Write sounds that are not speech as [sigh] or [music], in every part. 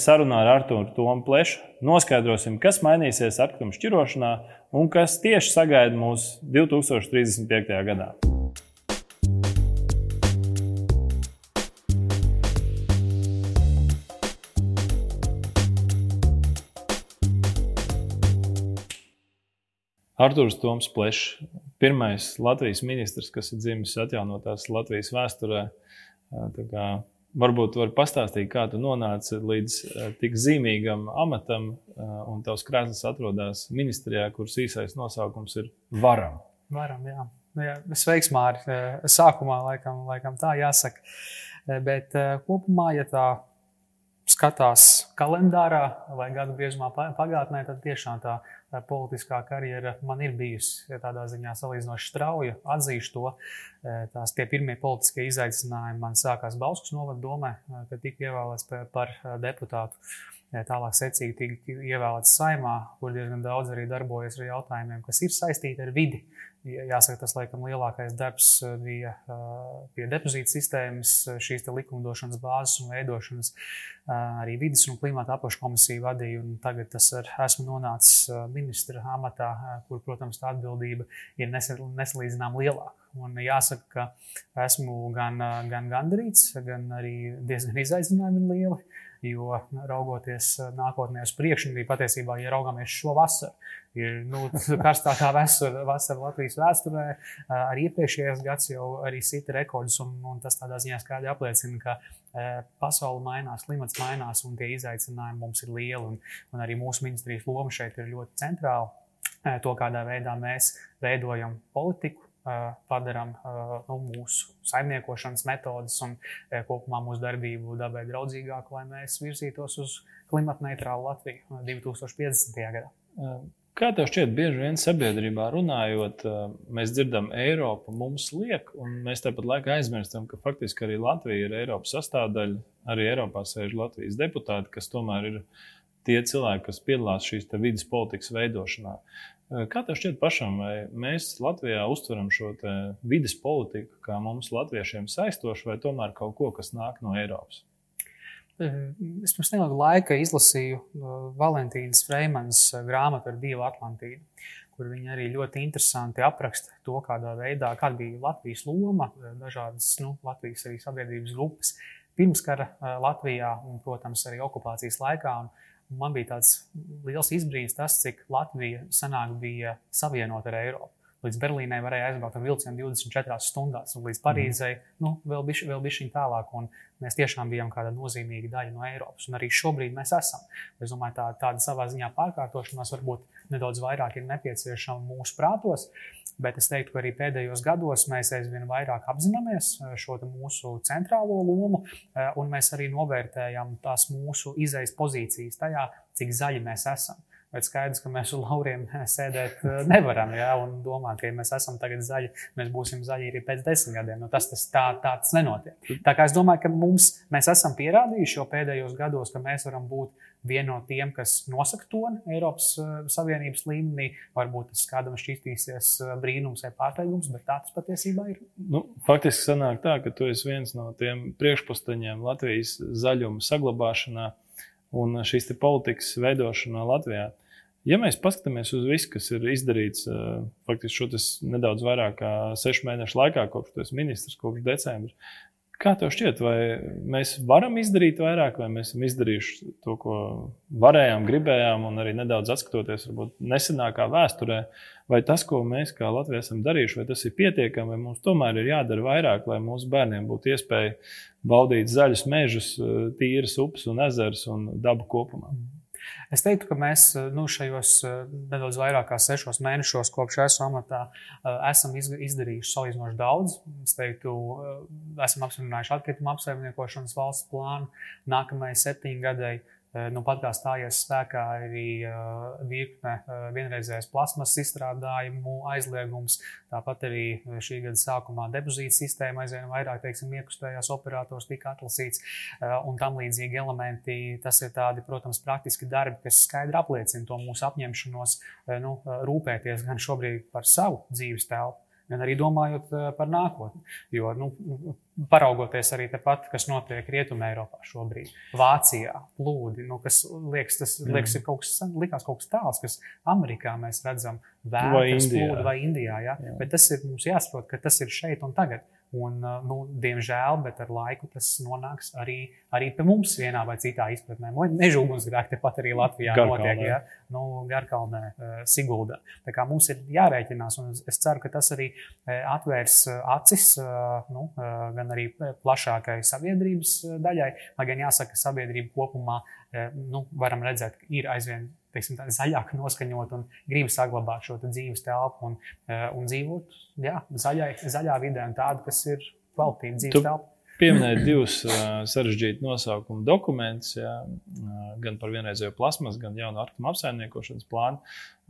sarunā ar Arthuru Tomu Plešu noskaidrosim, kas mainīsies atkritumu šķirošanā un kas tieši sagaida mūs 2035. gadā. Arthurs Toms Plešs, pirmais Latvijas ministrs, kas ir dzimis atjaunotās Latvijas vēsturē. Kā, varbūt var pastāstīt, kā tu nonāci līdz tik zīmīgam amatam, un tavs krēsls atrodas ministrijā, kuras īsais nosaukums ir Varam. Varam, jā. Nu jā sveiks, Mārtiņ. Sākumā laikam, laikam tā jāsaka. Bet kopumā, ja tā skatās kalendārā vai gadu griezumā pagātnē, tad tiešām tā politiskā karjera man ir bijusi tādā ziņā salīdzinoši strauja. Atzīšu to. Tās tie pirmie politiskie izaicinājumi man sākās Bauskas novada domē, kad tika ievēlēts par, par deputātu. Tālāk secīgi tika ievēlēts saimā, kur diezgan daudz arī darbojas ar jautājumiem, kas ir saistīti ar vidi. Jāsaka, tas laikam lielākais darbs bija pie depozīta sistēmas, šīs likumdošanas bāzes un veidošanas. Arī vidas un klimata apakškomisiju vadīju, un tagad tas ar, esmu nonācis ministra amatā, kur, protams, tā atbildība ir nesalīdzinām lielāka. Un jāsaka, ka esmu gan, gan gandarīts, gan arī diezgan izaicinājumi lieli. Jo raugoties nākotnē uz priekšu, arī patiesībā, ja raugāmies šo vasaru, ir nu, [laughs] karstākā vasara, vasara Latvijas vēsturē. Arī iepriekšējais gads jau arī sita rekordus, un, un tas tādā ziņā skaidri apliecina, ka pasaule mainās, klimats mainās, un tie izaicinājumi mums ir lieli. Un, un arī mūsu ministrijas loma šeit ir ļoti centrāla. To, kādā veidā mēs veidojam politiku, padarām nu, mūsu saimniekošanas metodes un kopumā mūsu darbību dabai draudzīgāku, lai mēs virzītos uz klimata neitrālu Latviju 2050. gadā. Kā tev šķiet, bieži vien sabiedrībā runājot, mēs dzirdam, Eiropa mums liek, un mēs tāpat laikā aizmirstam, ka faktiski arī Latvija ir Eiropas sastāvdaļa. Arī Eiropā sēž Latvijas deputāti, kas tomēr ir tie cilvēki, kas piedalās šīs vidas politikas veidošanā. Kā tev šķiet pašam, vai mēs Latvijā uztveram šo vidas politiku kā mums, latviešiem, saistošu, vai tomēr kaut ko, kas nāk no Eiropas? Es pirms neilga laika izlasīju Valentīnas Freimanas grāmatu ar Dievu Atlantīdu, kur viņa arī ļoti interesanti apraksta to, kādā veidā, kāda bija Latvijas loma, dažādas nu, Latvijas arī sabiedrības grupas pirmskara Latvijā un, protams, arī okupācijas laikā. Un, man bija tāds liels izbrīns, tas, cik Latvija senāk bija savienota ar Eiropu. Līdz Berlīnai varēja aizbraukt ar vilcienu 24 stundās, un līdz Parīzei nu, vēl bija vēl bišķiņ tālāk. Mēs tiešām bijām kāda nozīmīga daļa no Eiropas, un arī šobrīd mēs esam. Es domāju, tā, tāda savā ziņā pārkārtošanās varbūt nedaudz vairāk ir nepieciešama mūsu prātos. Bet es teiktu, ka arī pēdējos gados mēs aizvien vairāk apzināmies eh, šo mūsu centrālo lomu, eh, un mēs arī novērtējam tās mūsu izejas pozīcijas tajā, cik zaļi mēs esam. Bet skaidrs, ka mēs uz lauriem sēdēt eh, nevaram. Ja, un domāt, ka ja mēs esam tagad zaļi, mēs būsim zaļi arī pēc desmit gadiem. Nu, tas, tas tā, tā tas nenotiek. Tā kā es domāju, ka mums, mēs esam pierādījuši jau pēdējos gados, ka mēs varam būt viena no tiem, kas nosaka toni Eiropas uh, Savienības līmenī. Varbūt tas kādam šķīstīsies brīnums vai pārsteigums, bet tā tas patiesībā ir. Nu, faktiski sanāk tā, ka tu esi viens no tiem priekšpustaņiem Latvijas zaļuma saglabāšanā un šīs politikas veidošanā Latvijā. Ja mēs paskatāmies uz visu, kas ir izdarīts uh, faktiski šo nedaudz vairāk kā sešu mēnešu laikā, kopš tas ministrs, kopš decembra, kā tev šķiet, vai mēs varam izdarīt vairāk, vai mēs esam izdarījuši to, ko varējām, gribējām, un arī nedaudz atskatoties varbūt nesenākā vēsturē, vai tas, ko mēs kā Latvija esam darījuši, vai tas ir pietiekami, vai mums tomēr ir jādara vairāk, lai mūsu bērniem būtu iespēja baudīt zaļus mežus, tīras upes un ezerus un dabu kopumā. Es teiktu, ka mēs nu, šajos nedaudz vairāk kā sešos mēnešos, kopš esmu amatā, esam izdarījuši salīdzinoši daudz. Es teiktu, esam apstiprinājuši atkrituma apsaimniekošanas valsts plānu nākamajai. Eh, nu, pat kā stājies spēkā arī uh, virkne uh, vienreizējas plasmas izstrādājumu aizliegums, tāpat arī šī gada sākumā depozīta sistēma aizvien vairāk, teiksim, iekustējās operators tika atlasīts un tam līdzīgi elementi. Tas ir tādi, protams, praktiski darbi, kas skaidri apliecina to mūsu apņemšanos nu, rūpēties gan šobrīd par savu dzīves telpu, gan arī domājot par nākotni. Jo, nu, paraugoties arī tepat, kas notiek Rietumē, Eiropā šobrīd, Vācijā, plūdi, nu, kas liekas, tas liekas, ir kaut kas, likās kaut kas tāds, kas Amerikā mēs redzam, vētras, plūdi vai Indijā. Ja? Jā. Bet tas ir mums jāsaprot, ka tas ir šeit un tagad. Un, nu, diemžēl, bet ar laiku tas nonāks arī, arī pie mums vienā vai citā izpratnē. Meža ugunsgrēki tepat arī Latvijā Garkalnē. notiek. Ja? Nu, Garkalnē, Siguldā. Tā kā mums ir jārēķinās, un es ceru, ka tas arī atvērs acis nu, gan arī plašākai sabiedrības daļai. Lai gan jāsaka, ka sabiedrība kopumā nu, varam redzēt, ir aizvien teiksim, zaļāk noskaņot un grib saglabāt šo dzīves telpu un, eh, un dzīvot jā, zaļai, zaļā vidē, un tādu, kas ir kvalitīva dzīves telpa. Pieminēt divus uh, sarežģītus nosaukumu dokumentus, jā, uh, gan par vienreizējo plasmas, gan jaunu atkritumu apsaimniekošanas plānu.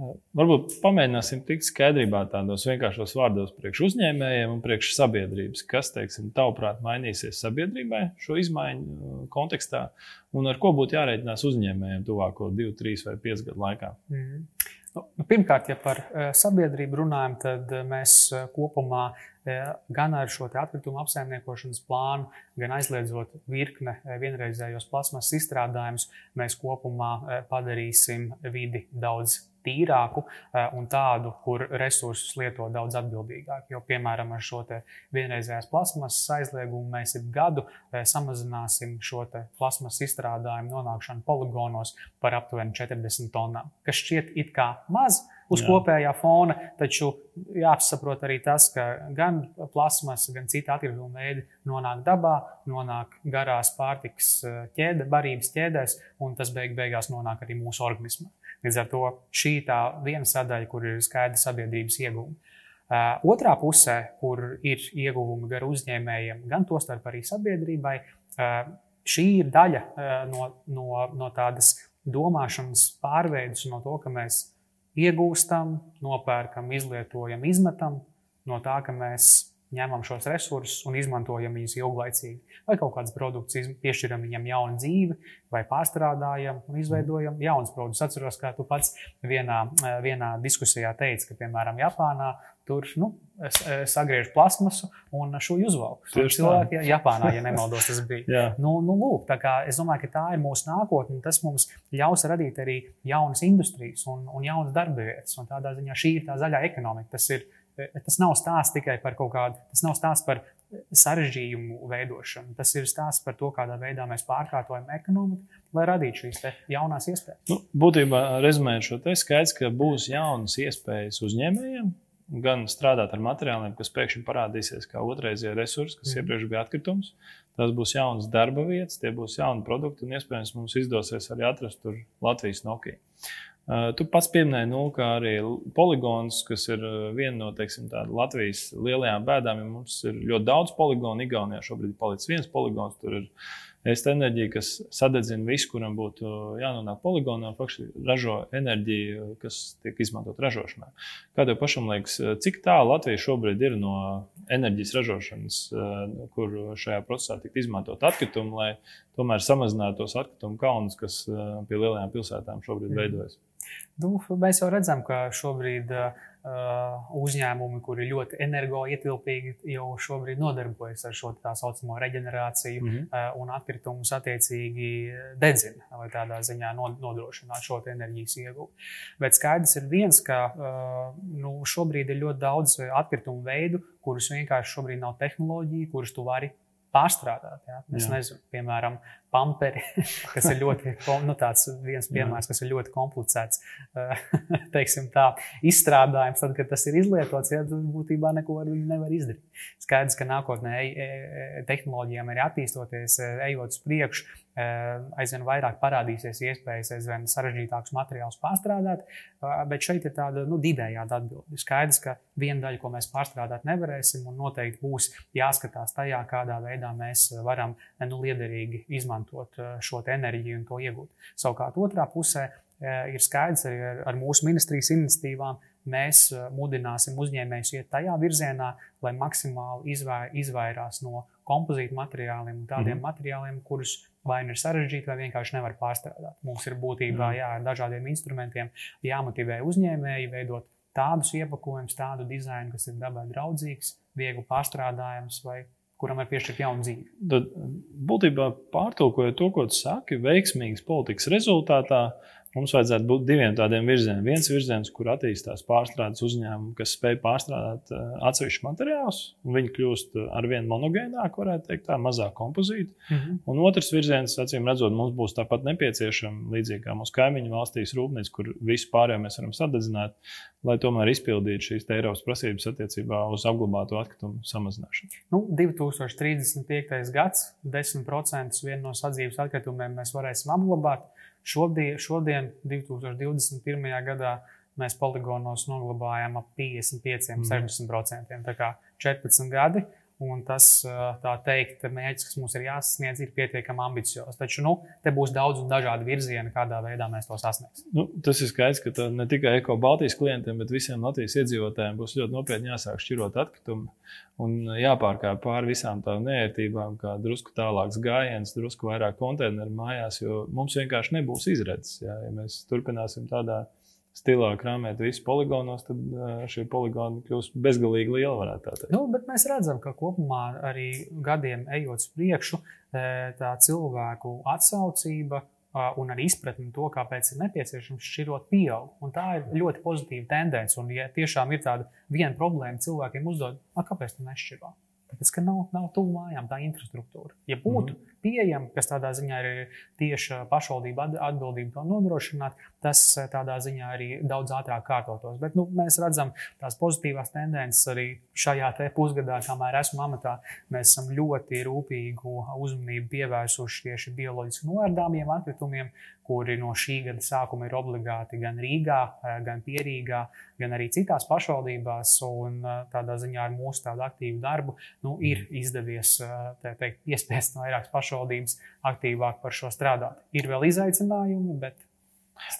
Uh, varbūt pamēģināsim tikt skaidrībā tādos vienkāršos vārdos priekš uzņēmējiem un priekš sabiedrības. Kas, teiksim, tavuprāt, mainīsies sabiedrībai šo izmaiņu kontekstā un ar ko būtu jārēķinās uzņēmējiem tuvāko 2, 3 vai 5 gadu laikā? Mm. Nu, pirmkārt, ja par sabiedrību runājam, tad mēs kopumā gan ar šo atkritumu apsaimniekošanas plānu, gan aizliedzot virkne vienreizējos plasmas izstrādājumus, mēs kopumā padarīsim vidi daudz tīrāku un tādu, kur resursus lieto daudz atbildīgāk. Jo, piemēram, ar šo vienreizējās plasmasas aizliegumu mēs ik gadu samazināsim šo plasmas izstrādājumu nonākšanu poligonos par aptuveni 40 tonnām, kas šķiet it kā maz uz Jā. kopējā fona. Taču jāsaprot arī tas, ka gan plasmas, gan citi atkrituma veidi nonāk dabā, nonāk garās pārtikas eh, ķēde, barības ķēdēs, un tas beig beigās nonāk arī mūsu organismā. Līdz ar to šī tā viena sadaļa, kur ir skaidra sabiedrības. Uh, otrā pusē, kur ir ieguvumi gan uzņēmējiem, gan tostarp arī sabiedrībai, uh, šī ir daļa uh, no, no, no tādas domāšanas pārveides, no to, ka mēs iegūstam, nopērkam, izlietojam, izmetam, no tā, ka mēs ņemam šos resursus un izmantojam viņus ilglaicīgi. Vai kaut kādas produktus piešķiram viņam jaunu dzīvi, vai pārstrādājam un izveidojam jaunus produktus. Atceros, kā tu pats vienā, vienā diskusijā teici, ka, piemēram, Japānā tur nu, es, es sagriežu plasmasu un šūju uzvalku. Cilvēki, ja, Japānā, ja nemaldos, tas bija. [laughs] nu, nu, lūk, es domāju, ka tā ir mūsu nākotne. Tas mums ļaus radīt arī jaunas industrijas un, un jaunas darba vietas. Tādā ziņā šī ir tā zaļā ekonomika. Tas, ir, tas nav stāsts tikai par kaut kādu, tas nav stāsts par sarežģījumu veidošanu. Tas ir stāsts par to, kādā veidā mēs pārkārtojam ekonomiku, lai radītu šīs jaunās iespējas. Nu, būtībā, rezumējot šo te, skaidrs, ka būs jaunas iespējas uzņēmējiem, gan strādāt ar materiāliem, kas pēkšņi parādīsies kā otrreizie resursi, kas mm. iepriekš bija atkritums. Tas būs jauns darba vietas, tie būs jauni produkti, un iespējams mums izdosies arī atrast tur Latvijas Nokia. Tu pats pieminēji, nu, ka arī poligons, kas ir viena no teiksim, Latvijas lielajām bēdām, ja mums ir ļoti daudz poligonu. Igaunijā šobrīd ir palicis viens poligons, tur ir ēst enerģiju, kas sadedzina visu, kuram būtu jānonāk poligonā, faktiski ražo enerģiju, kas tiek izmantot ražošanā. Kā tev pašam liekas, cik tālu Latvija šobrīd ir no enerģijas ražošanas, kur šajā procesā tiek izmantot atkritumi, lai tomēr samazinātu tos atkritumu kalnus, kas pie lielajām pilsētām šobrīd mm. veidojas? Nu, mēs jau redzam, ka šobrīd uh, Uh, uzņēmumi, kuri ļoti energoietilpīgi jau šobrīd nodarbojas ar šo tā saucamo reģenerāciju mm -hmm. un atkritumus attiecīgi dedzina, lai tādā ziņā nodrošinātu šo enerģijas ieguvi. Bet skaidrs ir viens, ka uh, nu, šobrīd ir ļoti daudz atkritumu veidu, kurus vienkārši šobrīd nav tehnoloģija, kurus tu vari pārstrādāt. Ja? Es Jā. nezinu, piemēram, pamperi, [laughs] kas ir ļoti, nu, viens piemērs, kas ir ļoti komplicēts, [laughs] teiksim tā, izstrādājums, tad, kad tas ir izlietots, ja būtībā neko ar viņu nevar izdarīt. Skaidrs, ka nākotnē e, e, tehnoloģijām ir attīstoties, e, ejot uz priekšu, aizvien vairāk parādīsies iespējas, aizvien sarežģītākus materiālus pārstrādāt, bet šeit ir tāda nu, divējāda atbilde. Skaidrs, ka viena daļa, ko mēs pārstrādāt nevarēsim, un noteikti būs jāskatās tajā, kādā veidā mēs varam nu, liederīgi izmantot eh, šo enerģiju un to iegūt. Savukārt, otrā pusē eh, ir skaidrs arī ar, ar mūsu ministrijas iniciatīvām. Mēs eh, mudināsim uzņēmējus iet tajā virzienā, lai maksimāli izvai, izvairās no kompozītu materiāliem un tādiem mm -hmm. materiāliem, kurus vai nu ir sarežģīti, vai vienkārši nevar pārstrādāt. Mums ir būtībā mhm. jā, ar dažādiem instrumentiem jāmotivē uzņēmēji veidot tādus iepakojumus, tādu dizainu, kas ir dabai draudzīgs, viegli pārstrādājams vai kuram ir piešķirta jauna dzīve. Tad būtībā pārtulkojot to, ko tu saki, veiksmīgas politikas rezultātā Mums vajadzētu būt diviem tādiem virzieniem. Viens virziens, kur attīstās pārstrādes uzņēmumi, kas spēj pārstrādāt uh, atsevišķus materiālus, un viņi kļūst ar vien monogēnāki, varētu teikt, tā mazāk kompozīti. Mm -hmm. Un otrs virziens, acīm redzot, mums būs tāpat nepieciešama, līdzīgi kā mūsu kaimiņu valstīs, rūpnīca, kur visu pārējo mēs varam sadedzināt, lai tomēr izpildītu šīs Eiropas prasības attiecībā uz apglabāto atkritumu samazināšanu. Nu, 2035. gads, 10% viena no sadzīves atkritumiem mēs varēsim apglabāt. Šodien, šodien 2021. gadā, mēs poligonos noglabājam ap 55, mm. 60%. Tā kā 14 gadi Un tas, tā teikt, mērķis, kas mums ir jāsasniedz, ir pietiekami ambiciozs. Taču nu, te būs daudz un dažādi virzieni, kādā veidā mēs to sasniegsim. Nu, tas ir skaidrs, ka ne tikai Eko Baltijas klientiem, bet visiem Latvijas iedzīvotājiem būs ļoti nopietni jāsāk šķirot atkritumu un jāpārkāpj pāri visām tām nērtībām, kā drusku tālāks gājiens, drusku vairāk konteineru mājās, jo mums vienkārši nebūs izredzes. Jā, ja mēs turpināsim tādā veidā stilā krāpēt visu poligonos, tad šie poligoni kļūs bezgalīgi lieli. Nu, mēs redzam, ka kopumā arī gadiem ejot uz priekšu, tā cilvēku atsaucība un arī izpratne to, kāpēc ir nepieciešams šķirot, pieaug. Un tā ir ļoti pozitīva tendence. Un, ja tiešām ir tāda viena problēma, cilvēkiem uzdod, kāpēc tu nešķiro? Tāpēc, ka nav, nav tuvu mājām tā infrastruktūra. Ja būtu mm -hmm. Pieejama, kas tādā ziņā ir tieši pašvaldība atbildība to nodrošināt, tas tādā ziņā arī daudz ātrāk kārtotos. Bet nu, mēs redzam tās pozitīvās tendences arī šajā pusgadā, kamēr esmu amatā. Mēs esam ļoti rūpīgu uzmanību pievērsuši tieši bioloģiski noārdāmiem atkritumiem, kuri no šī gada sākuma ir obligāti gan Rīgā, eh, gan Pierīgā, gan arī citās pašvaldībās. Un eh, tādā ziņā ar mūsu tādu aktīvu darbu nu, ir izdevies eh, teikt, piespiest vairākas pašvaldības aktīvāk par šo strādāt. Ir vēl izaicinājumi, bet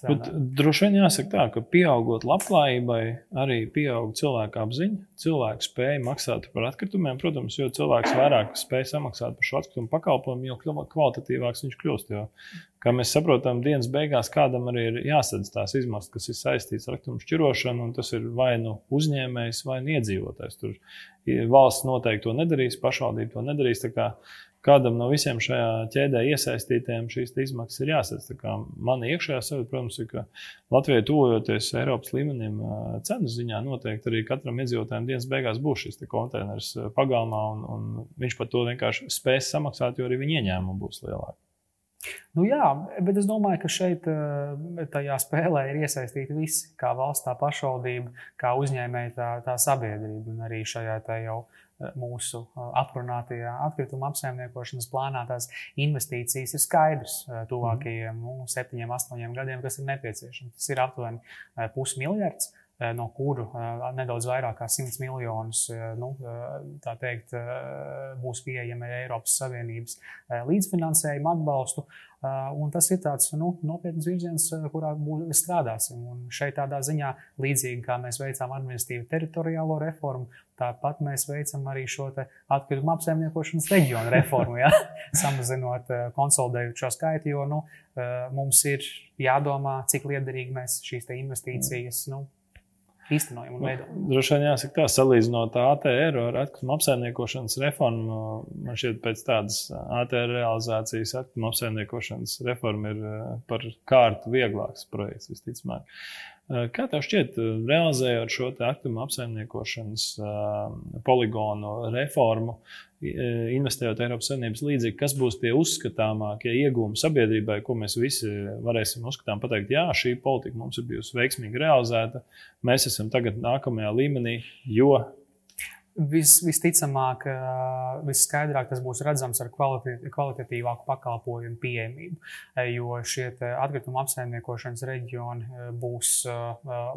Bet droši vien jāsaka tā, ka pieaugot labklājībai, arī pieaug cilvēka apziņa. Cilvēks spēja maksāt par atkritumiem. Protams, jo cilvēks vairāk spēj samaksāt par šo atkritumu pakalpojumu, jo kvalitatīvāks viņš kļūst. Jo, kā mēs saprotam, dienas beigās kādam arī ir jāsadz tās izmaksas, kas ir saistītas ar atkritumu šķirošanu, un tas ir vai nu uzņēmējs, vai nu iedzīvotājs. Tur valsts noteikti to nedarīs, pašvaldība to nedarīs kādam no visiem šajā ķēdē iesaistītiem šīs izmaksas ir jāsadz. Mana iekšējā sajūta, protams, ir, ka Latvijai tuvojoties Eiropas līmenim cenu ziņā, noteikti arī katram iedzīvotājam dienas beigās būs šis konteiners pagalmā, un, un viņš par to vienkārši spēs samaksāt, jo arī viņa ieņēmumi būs lielāki. Nu jā, bet es domāju, ka šeit tajā spēlē ir iesaistīti visi, kā valsts, tā pašvaldība, kā uzņēmēji, tā, tā sabiedrība un arī šajā jau mūsu aprunātajā atkrituma apsaimniekošanas plānā tās investīcijas ir skaidrs tuvākajiem nu, septiņiem, astoņiem gadiem, kas ir nepieciešams. Tas ir aptuveni pusmiljards. No kuru nedaudz vairāk kā 100 miljonus nu, teikt, būs pieejami Eiropas Savienības līdzfinansējuma atbalstu. Un tas ir tāds nu, nopietns virziens, kurā strādāsim. Un šeit tādā ziņā, līdzīgi kā mēs veicām administratīvu teritoriālo reformu, tāpat mēs veicam arī šo atkritumu apsaimniekošanas reģionu reformu, ja? [laughs] samazinot, konsolidējot šo skaitu, jo nu, mums ir jādomā, cik liederīgi mēs šīs investīcijas nu, īstenojam un nu, veidojam. Droši vien jāsaka tā, salīdzinot ATR ar atkritumu apsaimniekošanas reformu, man šķiet, pēc tādas ATR realizācijas atkritumu apsaimniekošanas reforma ir eh, par kārtu vieglāks projekts visticamāk. Kā tev šķiet, realizējot šo aktuālu apsaimniekošanas poligonu reformu, investējot Eiropas Savienības līdzekļus, kas būs tie uzskatāmākie iegūmi sabiedrībai, ko mēs visi varēsim uzskatām, pateikt, jā, šī politika mums ir bijusi veiksmīgi realizēta, mēs esam tagad nākamajā līmenī, jo Vis, visticamāk, visskaidrāk tas būs redzams ar kvalitatīvāku pakalpojumu pieejamību, jo šie atkrituma apsaimniekošanas reģioni būs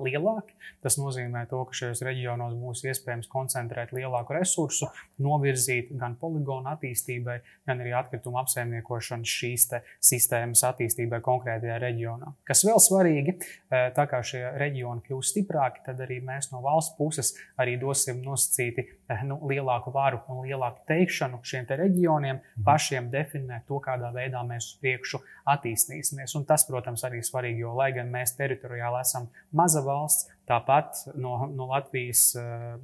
lielāki. Tas nozīmē, to, ka šajos reģionos būs iespējams koncentrēt lielāku resursu, novirzīt gan poligonu attīstībai, gan arī atkrituma apsaimniekošanas šīs sistēmas attīstībai konkrētajā reģionā. Kas vēl svarīgi, tā kā šie reģioni kļūs stiprāki, tad arī mēs no valsts puses arī dosim nosacīti nu, lielāku varu un lielāku teikšanu šiem te reģioniem, mhm. pašiem definēt to, kādā veidā mēs uz priekšu attīstīsimies. Un tas, protams, arī ir svarīgi, jo, lai gan mēs teritoriāli esam maza valsts, tāpat no, no Latvijas uh,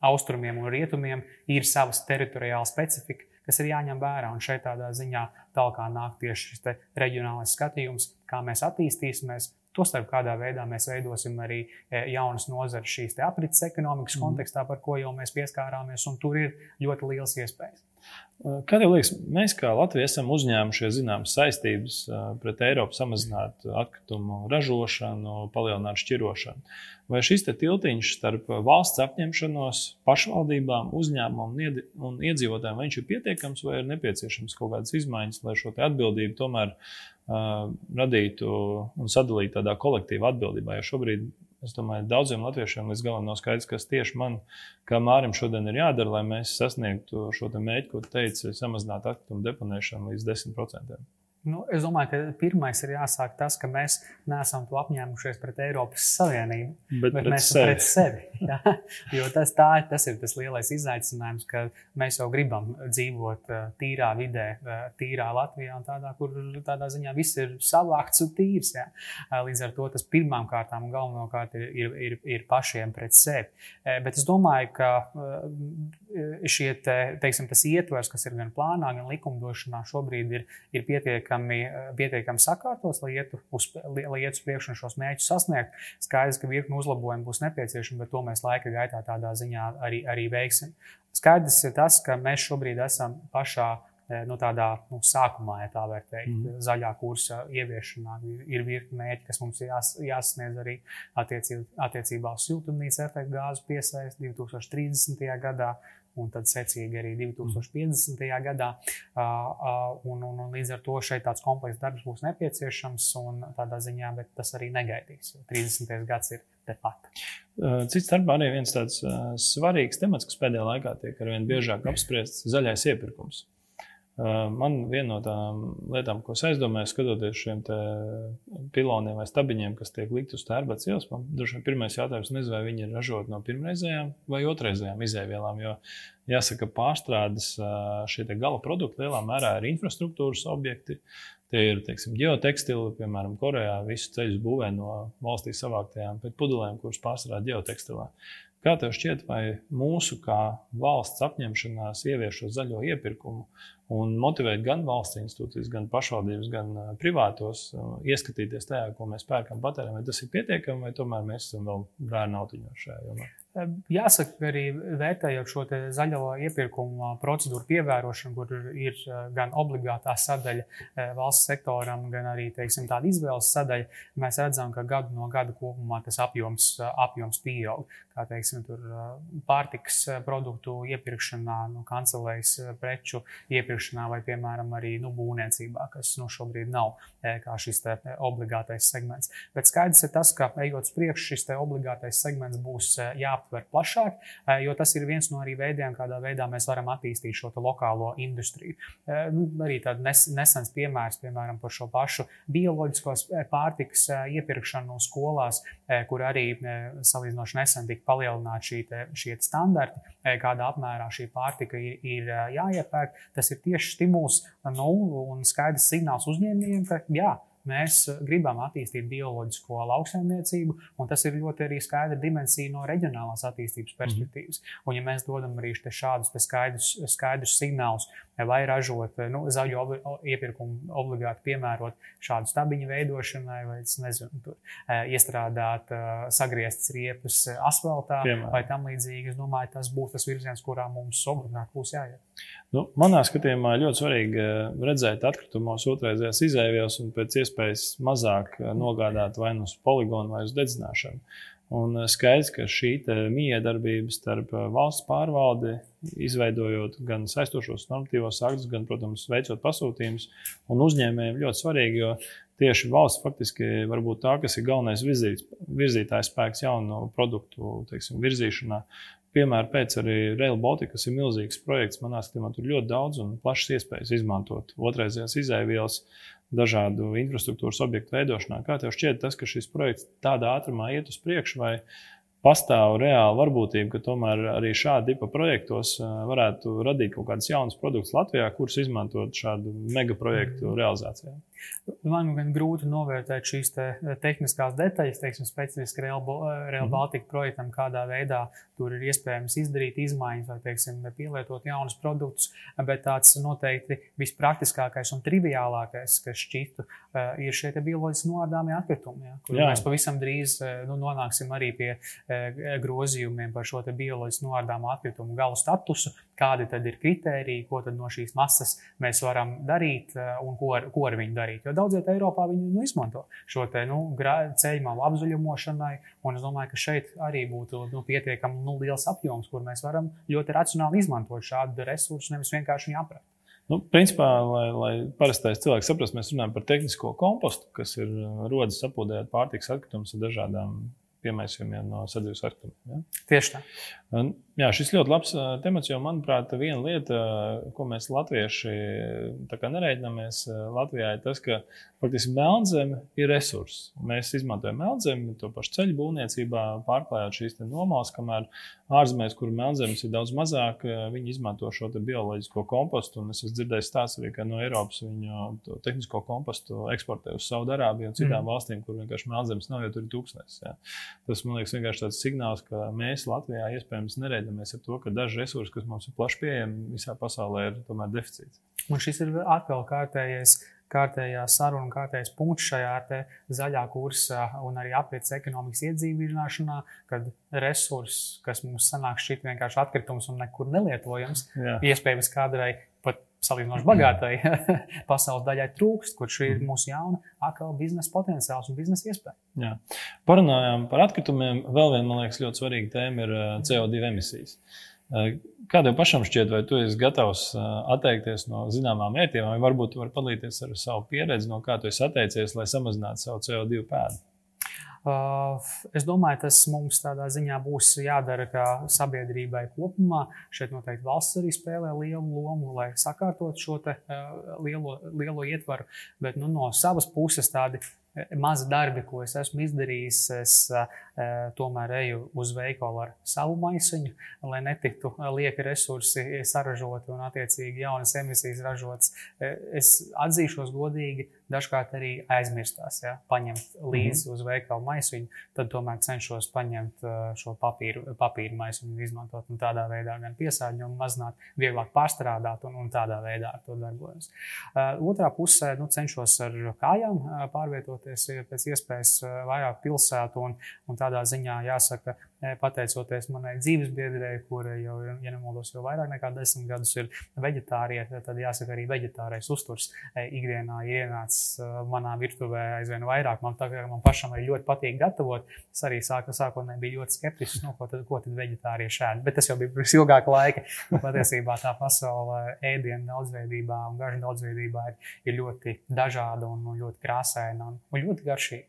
austrumiem un rietumiem ir savas teritoriāla specifika, kas ir jāņem vērā. Un šeit tādā ziņā tālāk nāk tieši šis reģionālais skatījums, kā mēs attīstīsimies, Tostarp kādā veidā mēs veidosim arī e, jaunas nozares šīs aprits ekonomikas mm. kontekstā, par ko jau mēs pieskārāmies, un tur ir ļoti liels iespējas. Kā tev liekas, mēs kā Latvija esam uzņēmušies zināmas saistības pret Eiropu, samazināt atkritumu ražošanu, palielināt šķirošanu? Vai šis tiltiņš starp valsts apņemšanos, pašvaldībām, uzņēmumiem un iedzīvotājiem ir pietiekams, vai ir nepieciešams kaut kādas izmaiņas, lai šo atbildību tomēr uh, radītu un sadalītu tādā kolektīvā atbildībā? Jo šobrīd Es domāju, daudziem latviešiem līdz galam nav skaidrs, kas tieši man, kā Mārim, šodien ir jādara, lai mēs sasniegtu šo mērķi, ko teica, samazināt atkritumu deponēšanu līdz 10%. Nu, es domāju, ka pirmais ir jāsāk tas, ka mēs neesam to apņēmušies pret Eiropas Savienību, bet, bet mēs esam pret sevi. [laughs] Ja? Jo tas, tā, tas ir tas lielais izaicinājums, ka mēs jau gribam dzīvot uh, tīrā vidē, uh, tīrā Latvijā, tādā, kur tādā ziņā viss ir savākts un tīrs. Ja? Uh, līdz ar to tas pirmām kārtām un galvenokārt ir, ir, ir, ir pašiem pret sevi. Bet es domāju, ka šie, te, teiksim, ietvers, kas ir gan plānā, gan likumdošanā, šobrīd ir, ir pietiekami eh, pietiekami sakārtos, lai ietu uz, lai ietu uz priekšu un šos mērķus sasniegt. Skaidrs, ka virkni uzlabojumu būs nepieciešami, bet to mēs laika gaitā tādā ziņā arī, arī veiksim. Skaidrs ir tas, ka mēs šobrīd esam pašā nu, tādā nu, sākumā, ja tā var teikt, mm. zaļā kursa ieviešanā. Ir, ir virkni mērķi, kas mums jās, jāsasniedz arī attiecībā, attiecībā uz siltumnīca efektu gāzu piesaisti 2030. gadā un tad secīgi arī 2050. gadā. Un, un, un līdz ar to šeit tāds komplekss darbs būs nepieciešams un tādā ziņā, bet tas arī negaidīs, jo 30. gads ir tepat. Cits starpā arī viens tāds svarīgs temats, kas pēdējā laikā tiek arvien biežāk apspriests - zaļais iepirkums. Man viena no tām lietām, ko es aizdomājos, skatoties šiem piloniem vai stabiņiem, kas tiek likt uz tērbatas ielas, man droši vien pirmais jautājums, nezinu, vai viņi ir ražoti no pirmreizējām vai otrreizējām izēvielām. Jo jāsaka, pārstrādes šie gala produkti lielā mērā ir infrastruktūras objekti. Tie ir teiksim, geotekstili, piemēram, Korejā. Visu ceļu būvē no valstī savāktajām pudelēm, kuras pārstrādā geotekstilā. Kā tev šķiet, vai mūsu kā valsts apņemšanās ievieš šo zaļo iepirkumu un motivēt gan valsts institūcijas, gan pašvaldības, gan privātos ieskatīties tajā, ko mēs pērkam, patērām, vai tas ir pietiekami, vai tomēr mēs esam vēl bērnu autiņos šajā jomā? Jāsaka, arī vērtējot šo zaļo iepirkumu procedūru pievērošanu, kur ir gan obligātā sadaļa valsts sektoram, gan arī teiksim, tāda izvēles sadaļa, mēs redzam, ka gadu no gada kopumā tas apjoms, apjoms pieaug. Kā teiksim, pārtiks produktu iepirkšanā, nu, kancelēs preču iepirkšanā vai, piemēram, arī nu, būvniecībā, kas nu, šobrīd nav kā šis obligātais segments. Bet skaidrs ir tas, ka ejot uz priekšu, šis obligātais segments būs jāpārāk jāaptver plašāk, eh, jo tas ir viens no arī veidiem, kādā veidā mēs varam attīstīt šo lokālo industriju. Eh, nu, arī tāds nes, nesens piemērs, piemēram, par šo pašu bioloģiskos eh, pārtikas iepirkšanu skolās, kur arī salīdzinoši nesen tika palielināti šī šie standarti, kādā apmērā šī pārtika ir, ir jāiepērk. Tas ir tieši stimuls nu, un skaidrs signāls uzņēmējiem, ka jā, Mēs gribam attīstīt bioloģisko lauksaimniecību, un tas ir ļoti arī skaidra dimensija no reģionālās attīstības mhm. perspektīvas. Mm. Un, ja mēs dodam arī šādus skaidrus, skaidrus signālus, vai ražot nu, zaļo iepirkumu, obligāti piemērot šādu stabiņu veidošanai, vai nezinu, tur, iestrādāt sagrieztas riepas asfaltā Piemēram. vai tam līdzīgi. Es domāju, tas būs tas virziens, kurā mums obligāti būs jāiet. Nu, manā skatījumā ļoti svarīgi redzēt atkritumus otrreizējās izēvielas un pēc iespējas mazāk nogādāt vai nu uz poligonu vai uz dedzināšanu. Un eh, skaidrs, ka šī miedarbība starp eh, valsts pārvaldi, izveidojot gan saistošos normatīvos aktus, gan, protams, veicot pasūtījumus un uzņēmējiem ļoti svarīgi, jo tieši valsts faktiski var būt tā, kas ir galvenais virzīt, virzītājs spēks jaunu produktu teiksim, virzīšanā. Piemēram, pēc arī Rail Baltica, kas ir milzīgs projekts, manā skatījumā tur ļoti daudz un plašas iespējas izmantot otrreizējās izēvielas, dažādu infrastruktūras objektu veidošanā. Kā tev šķiet, tas, ka šis projekts tādā ātrumā iet uz priekšu, vai pastāv reāla varbūtība, ka tomēr arī šādi tipa projektos varētu radīt kaut kādus jaunus produktus Latvijā, kurus izmantot šādu megaprojektu realizācijā. Man gan grūti novērtēt šīs te eh, tehniskās detaļas, teiksim, specifiski Real, eh, Real mhm. Baltica projektam, kādā veidā tur ir iespējams izdarīt izmaiņas vai teiksim, pielietot jaunus produktus. Bet tāds noteikti vispraktiskākais un triviālākais, kas šķitu, eh, ir šie bioloģiski noārdāmie atkritumi. Ja, kur Jā. mēs pavisam drīz nu, nonāksim arī pie grozījumiem par šo bioloģiski noārdāmo atkritumu galu statusu, kādi tad ir kriteriji, ko no šīs masas mēs varam darīt un ko ar, ko ar viņu darīt. Jo daudziet Eiropā viņi nu, izmanto šo te, nu, ceļu apzaļumošanai. Un es domāju, ka šeit arī būtu nu, pietiekami nu, liels apjoms, kur mēs varam ļoti racionāli izmantot šādu resursu, nevis vienkārši viņu aprakstīt. Nu, principā, lai, lai parastais cilvēks saprastu, mēs runājam par tehnisko kompostu, kas ir rodas apūdējot pārtiks atkritumus ar dažādām piemērsījumiem no sadzīves atkritumiem. Ja? Tieši tā. Jā, šis ļoti labs temats, jo, manuprāt, viena lieta, ko mēs latvieši nereidināmies Latvijā, ir tas, ka faktiski melnzeme ir resurss. Mēs izmantojam melnzemi to pašu ceļu būvniecībā, pārklājot šīs nomalas, kamēr ārzemēs, kur melnzemes ir daudz mazāk, viņi izmanto šo bioloģisko kompostu. Es esmu dzirdējis stāstu arī, ka no Eiropas viņu tehnisko kompostu eksportē uz Saudārābiju un citām mm. valstīm, kur vienkārši melnzemes nav, jo tur ir tūkstnes. Tas man liekas vienkārši tāds signāls, ka mēs Latvijā iespējams nereidamies ar to, ka daži resursi, kas mums ir plaši pieejami, visā pasaulē ir tomēr deficīts. Un šis ir atkal kārtējais kārtējā saruna, kārtējais punkts šajā zaļā kursā un arī aprits ekonomikas iedzīvināšanā, kad resurss, kas mums sanāk šķiet vienkārši atkritums un nekur nelietojams, Jā. iespējams kādrai pat salīdzinoši bagātai [laughs] pasaules daļai trūkst, kurš ir mhm. mūsu jauna, atkal biznesa potenciāls un biznesa iespēja. Jā. Parunājām par atkritumiem. Vēl viena, man liekas, ļoti svarīga tēma ir eh, CO2 emisijas. Eh, kā tev pašam šķiet, vai tu esi gatavs eh, atteikties no zināmām vērtībām, vai varbūt tu vari padalīties ar savu pieredzi, no kā tu esi atteicies, lai samazinātu savu CO2 pēdu? Uh, es domāju, tas mums tādā ziņā būs jādara kā sabiedrībai kopumā. Šeit noteikti valsts arī spēlē lielu lomu, lai sakārtotu šo te, uh, lielo, lielo ietvaru. Bet nu, no savas puses tādi mazi darbi, ko es esmu izdarījis, es uh, tomēr eju uz veikalu ar savu maisiņu, lai netiktu lieki resursi saražoti un attiecīgi jaunas emisijas ražotas. Es atzīšos godīgi, dažkārt arī aizmirstās, ja, paņemt līdzi mm -hmm. uz veikalu maisiņu, tad tomēr cenšos paņemt šo papīru, papīru maisiņu, izmantot un tādā veidā gan piesārņojumu mazināt, vieglāk pārstrādāt un, un tādā veidā ar to darbojos. Otrā pusē nu, cenšos ar kājām pārvietoties pēc iespējas vairāk pilsētu un, un tādā ziņā jāsaka, pateicoties manai dzīvesbiedrei, kura jau, ja nemaldos, jau vairāk nekā desmit gadus ir vegetārieta, tad jāsaka, arī vegetārais uzturs ikdienā ir ienācis manā virtuvē aizvien vairāk. Man, tā, man pašam arī ļoti patīk gatavot. Es arī sāku, sākotnēji biju ļoti skeptisks, no ko tad, ko tad vegetārieši ēd. Bet tas jau bija pirms ilgāka laika. Patiesībā tā pasaule ēdienu daudzveidībā un gažu daudzveidībā ir, ir ļoti dažāda un ļoti krāsaina un, un ļoti garšīga.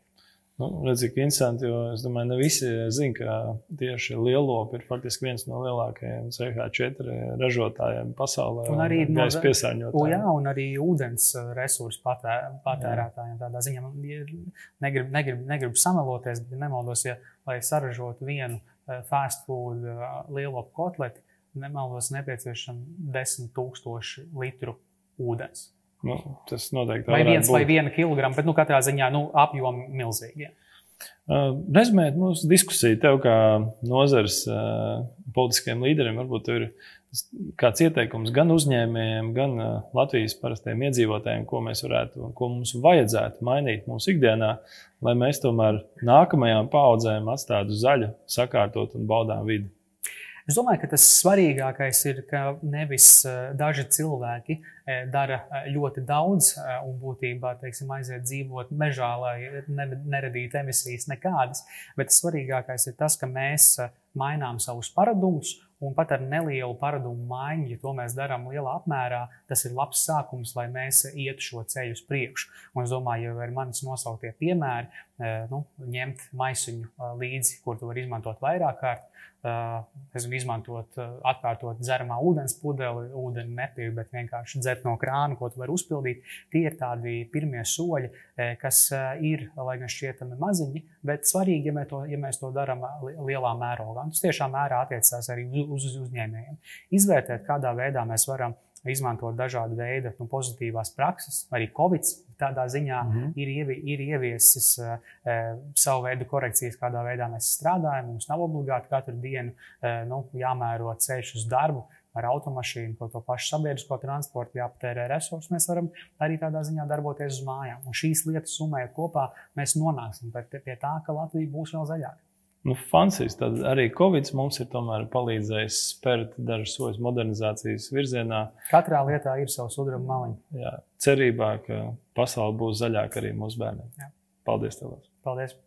Nu, redz, cik interesanti, jo es domāju, ne visi zina, ka tieši lielopi ir faktiski viens no lielākajiem CH4 ražotājiem pasaulē. Un arī no gaisa piesārņotājiem. Jā, un arī ūdens uh, resursu patē, patērētājiem. Tādā ziņā negribu negrib, negrib sameloties, bet nemaldos, ja lai saražotu vienu uh, fast food uh, lielopu kotleti, nemaldos nepieciešams 10 tūkstoši litru ūdens. Nu, tas noteikti vai viens būt. vai viena kilograma, bet nu, katrā ziņā nu, apjomi milzīgi. Ja. Uh, Rezumējot mūsu diskusiju, tev kā nozares uh, politiskiem līderiem, varbūt ir kāds ieteikums gan uzņēmējiem, gan uh, Latvijas parastiem iedzīvotājiem, ko mēs varētu, ko mums vajadzētu mainīt mūsu ikdienā, lai mēs tomēr nākamajām paudzēm atstātu zaļu, sakārtot un baudām vidi. Es domāju, ka tas svarīgākais ir, ka nevis eh, daži cilvēki eh, dara eh, ļoti daudz un būtībā teiksim, aiziet dzīvot mežā, lai neradītu emisijas nekādas, bet svarīgākais ir tas, ka mēs mainām savus paradumus un pat ar nelielu paradumu maiņu, ja to mēs darām lielā apmērā, tas ir labs sākums, lai mēs ietu šo ceļu uz priekšu. Un es domāju, jau ar manis nosauktie piemēri, nu, ņemt maisiņu līdzi, kur to var izmantot vairāk kārt nezinu, izmantot, atvērtot dzeramā ūdens pudeli, ūdeni nepīri, bet vienkārši dzert no krāna, ko tu vari uzpildīt. Tie ir tādi pirmie soļi, kas ir, lai gan šķietami maziņi, bet svarīgi, ja mēs to, ja mēs to darām lielā mērogā. Tas tiešām mērā attiecās arī uz, uz uzņēmējiem. Izvērtēt, kādā veidā mēs varam izmantot dažādu veidu nu, pozitīvās prakses. Arī Covid tādā ziņā mm -hmm. ir, ievi, ir ieviesis uh, savu veidu korekcijas, kādā veidā mēs strādājam. Mums nav obligāti katru dienu uh, nu, jāmēro ceļš uz darbu. Ar automašīnu, ko to pašu sabiedrisko transportu, jāpatērē resursi, mēs varam arī tādā ziņā darboties uz mājām. Un šīs lietas summējot kopā, mēs nonāksim pie tā, ka Latvija būs vēl zaļāka. Nu, Fansijas, tad arī Covid mums ir palīdzējis spērt dažus soļus modernizācijas virzienā. Katrā lietā ir savs sudraba maliņš. Jā, cerībā, ka pasaule būs zaļāka arī mūsu bērniem. Jā. Paldies! Tev. Paldies!